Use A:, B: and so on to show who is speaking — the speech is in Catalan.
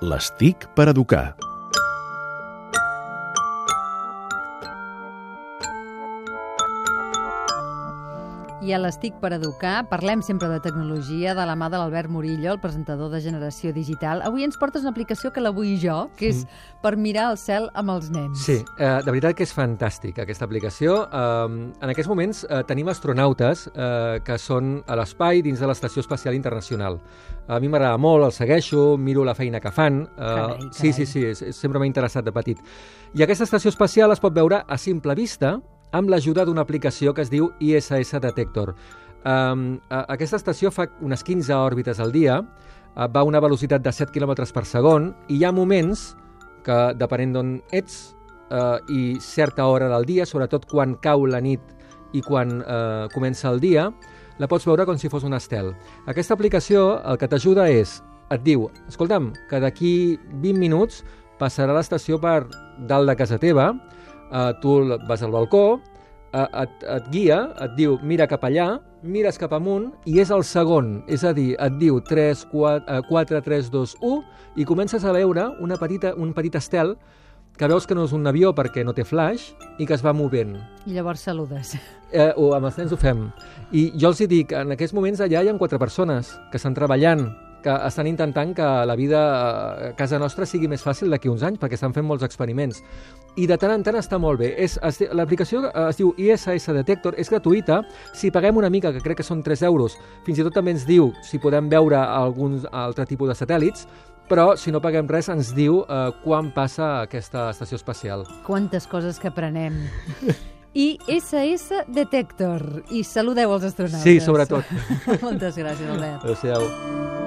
A: Les TIC per educar.
B: I a l'Estic per Educar parlem sempre de tecnologia de la mà de l'Albert Murillo, el presentador de Generació Digital. Avui ens portes una aplicació que la vull jo, que és per mirar el cel amb els nens.
C: Sí, eh, de veritat que és fantàstic aquesta aplicació. Eh, en aquests moments eh, tenim astronautes eh, que són a l'espai dins de l'Estació Espacial Internacional. A mi m'agrada molt, el segueixo, miro la feina que fan. Eh,
B: Carai,
C: Sí,
B: carai.
C: sí, sí, és, és, sempre m'ha interessat de petit. I aquesta estació espacial es pot veure a simple vista amb l'ajuda d'una aplicació que es diu ISS Detector. Um, aquesta estació fa unes 15 òrbites al dia, uh, va a una velocitat de 7 km per segon i hi ha moments que, depenent d'on ets uh, i certa hora del dia, sobretot quan cau la nit i quan uh, comença el dia, la pots veure com si fos un estel. Aquesta aplicació el que t'ajuda és, et diu, escolta'm, que d'aquí 20 minuts passarà l'estació per dalt de casa teva, uh, tu vas al balcó, uh, et, et guia, et diu mira cap allà, mires cap amunt i és el segon, és a dir, et diu 3, 4, uh, 4 3, 2, 1 i comences a veure una petita, un petit estel que veus que no és un avió perquè no té flash i que es va movent.
B: I llavors saludes.
C: Eh, o amb els nens ho fem. I jo els hi dic, en aquests moments allà hi ha quatre persones que estan treballant, que estan intentant que la vida a casa nostra sigui més fàcil d'aquí uns anys, perquè estan fent molts experiments. I de tant en tant està molt bé. L'aplicació eh, es diu ISS Detector, és gratuïta. Si paguem una mica, que crec que són 3 euros, fins i tot també ens diu si podem veure algun altre tipus de satèl·lits, però si no paguem res ens diu eh, quan passa aquesta estació espacial.
B: Quantes coses que aprenem. I SS Detector. I saludeu els astronautes.
C: Sí, sobretot.
B: Moltes gràcies, Albert.
C: Adéu-siau.